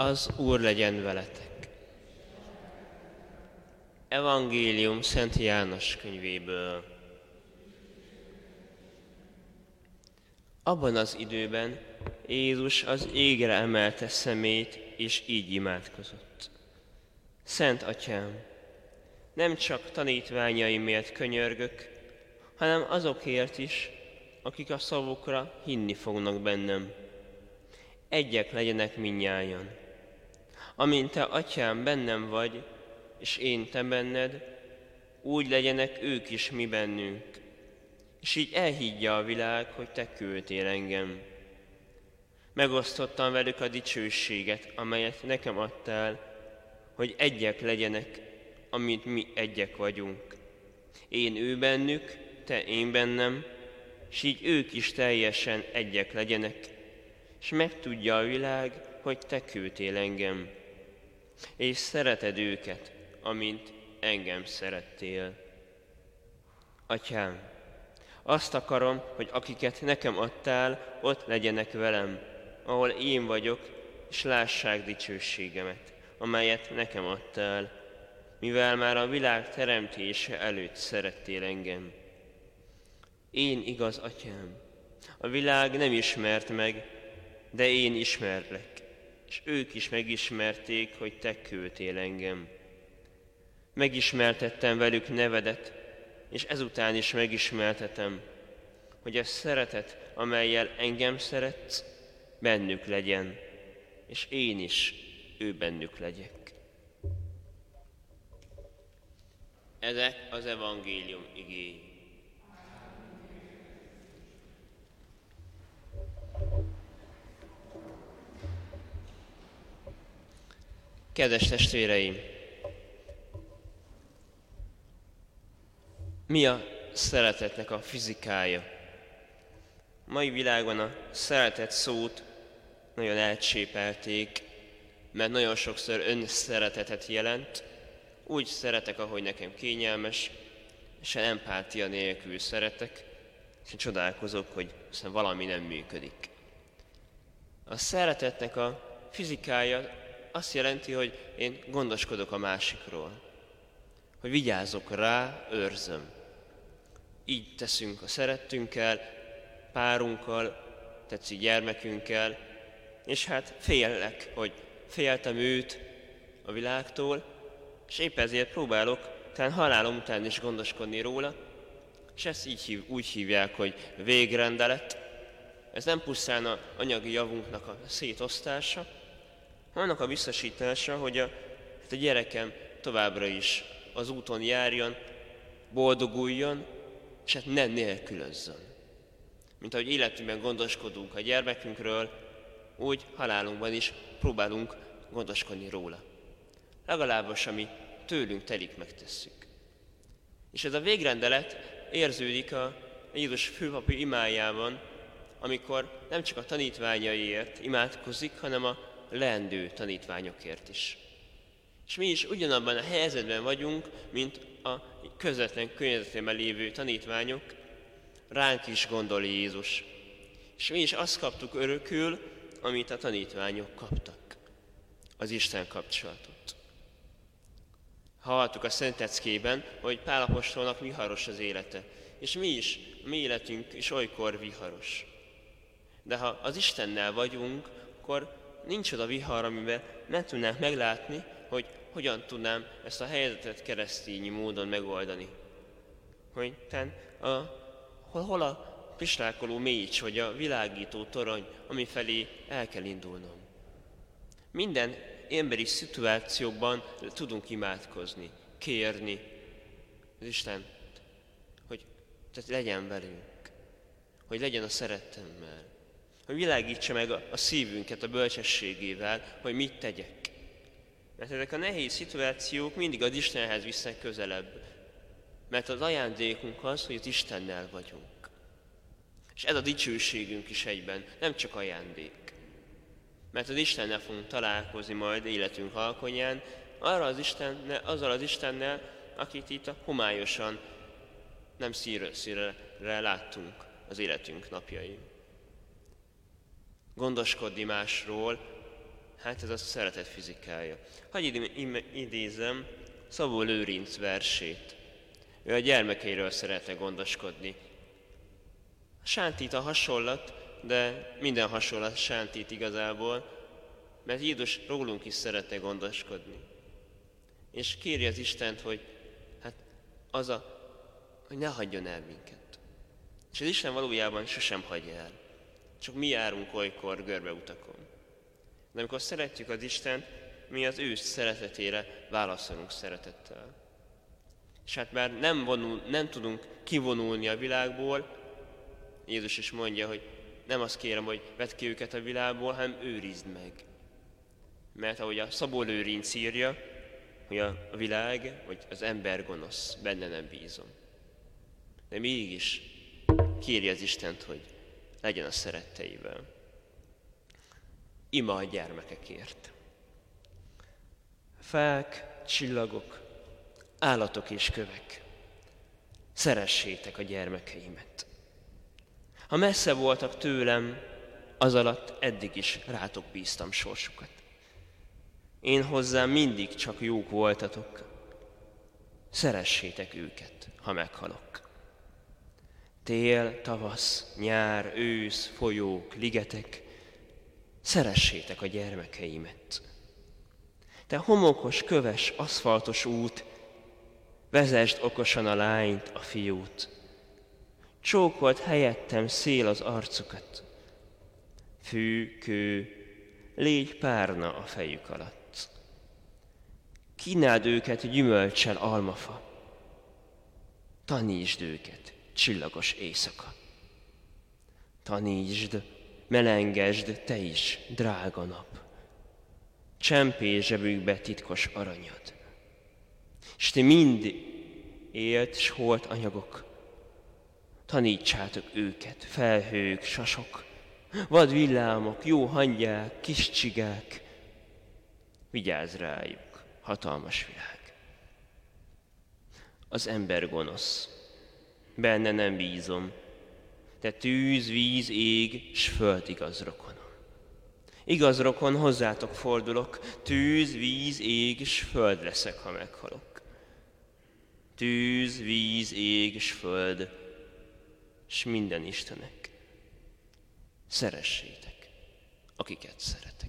Az Úr legyen veletek. Evangélium Szent János könyvéből. Abban az időben Jézus az égre emelte szemét, és így imádkozott. Szent Atyám, nem csak tanítványaimért könyörgök, hanem azokért is, akik a szavukra hinni fognak bennem. Egyek legyenek minnyájan. Amint te, atyám, bennem vagy, és én te benned, úgy legyenek ők is mi bennünk. És így elhiggye a világ, hogy te küldtél engem. Megosztottam velük a dicsőséget, amelyet nekem adtál, hogy egyek legyenek, amint mi egyek vagyunk. Én ő bennük, te én bennem, és így ők is teljesen egyek legyenek, és megtudja a világ, hogy te küldtél engem, és szereted őket, amint engem szerettél. Atyám, azt akarom, hogy akiket nekem adtál, ott legyenek velem, ahol én vagyok, és lássák dicsőségemet, amelyet nekem adtál, mivel már a világ teremtése előtt szerettél engem. Én igaz, atyám, a világ nem ismert meg, de én ismerlek, és ők is megismerték, hogy te küldtél engem. Megismertettem velük nevedet, és ezután is megismertetem, hogy a szeretet, amelyel engem szeretsz, bennük legyen, és én is ő bennük legyek. Ezek az evangélium igény. Kedves testvéreim! Mi a szeretetnek a fizikája? Mai világban a szeretet szót nagyon elcsépelték, mert nagyon sokszor önszeretetet jelent. Úgy szeretek, ahogy nekem kényelmes, és empátia nélkül szeretek, és csodálkozok, hogy valami nem működik. A szeretetnek a fizikája azt jelenti, hogy én gondoskodok a másikról, hogy vigyázok rá, őrzöm. Így teszünk a szerettünkkel, párunkkal, tetszik gyermekünkkel, és hát félek, hogy féltem őt a világtól, és épp ezért próbálok talán halálom után is gondoskodni róla, és ezt így hív, úgy hívják, hogy végrendelet. Ez nem pusztán a anyagi javunknak a szétosztása, annak a biztosítása, hogy a, hát a gyerekem továbbra is az úton járjon, boldoguljon, és hát ne nélkülözzön. Mint ahogy életünkben gondoskodunk a gyermekünkről, úgy halálunkban is próbálunk gondoskodni róla. Legalábbis, ami tőlünk telik, megtesszük. És ez a végrendelet érződik a Jézus főpapi imájában, amikor nem csak a tanítványaiért imádkozik, hanem a leendő tanítványokért is. És mi is ugyanabban a helyzetben vagyunk, mint a közvetlen környezetében lévő tanítványok, ránk is gondol Jézus. És mi is azt kaptuk örökül, amit a tanítványok kaptak, az Isten kapcsolatot. Hallottuk a Szenteckében, hogy Pálapostolnak viharos az élete, és mi is, mi életünk is olykor viharos. De ha az Istennel vagyunk, akkor nincs oda vihar, amiben nem tudnánk meglátni, hogy hogyan tudnám ezt a helyzetet keresztényi módon megoldani. Hogy ten, a, hol, hol a pislákoló mécs, vagy a világító torony, ami felé el kell indulnom. Minden emberi szituációban tudunk imádkozni, kérni az Isten, hogy tehát legyen velünk, hogy legyen a szerettemmel hogy világítsa meg a, szívünket a bölcsességével, hogy mit tegyek. Mert ezek a nehéz szituációk mindig az Istenhez visznek közelebb. Mert az ajándékunk az, hogy az Istennel vagyunk. És ez a dicsőségünk is egyben, nem csak ajándék. Mert az Istennel fogunk találkozni majd életünk alkonyán, arra az Istennel, azzal az Istennel, akit itt a homályosan nem szírre, szírre láttunk az életünk napjain gondoskodni másról, Hát ez a szeretet fizikája. Hagyj idézem Szabó Lőrinc versét. Ő a gyermekeiről szeretne gondoskodni. Sántít a hasonlat, de minden hasonlat sántít igazából, mert Jézus rólunk is szeretne gondoskodni. És kéri az Istent, hogy hát az a, hogy ne hagyjon el minket. És az Isten valójában sosem hagyja el. Csak mi járunk olykor görbeutakon. De amikor szeretjük az Istent, mi az ő szeretetére válaszolunk szeretettel. És hát már nem, vonul, nem tudunk kivonulni a világból, Jézus is mondja, hogy nem azt kérem, hogy vedd ki őket a világból, hanem őrizd meg. Mert ahogy a Szabó Lőrinc írja, hogy a világ, vagy az ember gonosz, benne nem bízom. De mégis kéri az Istent, hogy legyen a szeretteivel. Ima a gyermekekért. Fák, csillagok, állatok és kövek, szeressétek a gyermekeimet. Ha messze voltak tőlem, az alatt eddig is rátok bíztam sorsukat. Én hozzám mindig csak jók voltatok. Szeressétek őket, ha meghalok. Tél, tavasz, nyár, ősz, folyók, ligetek, szeressétek a gyermekeimet. Te homokos, köves, aszfaltos út, vezesd okosan a lányt, a fiút. Csókolt helyettem szél az arcukat. Fű, kő, légy párna a fejük alatt. Kínáld őket gyümölcsel almafa. Tanítsd őket, csillagos éjszaka. Tanítsd, melengesd te is, drága nap. Csempé zsebükbe titkos aranyad. És ti mind élt s holt anyagok. Tanítsátok őket, felhők, sasok, vad villámok, jó hangyák, kis csigák. Vigyázz rájuk hatalmas világ. Az ember gonosz, benne nem bízom, de tűz, víz, ég, s föld igaz rokonom. Igaz rokon, hozzátok fordulok, tűz, víz, ég, s föld leszek, ha meghalok. Tűz, víz, ég, s föld, s minden Istenek. Szeressétek, akiket szeretek.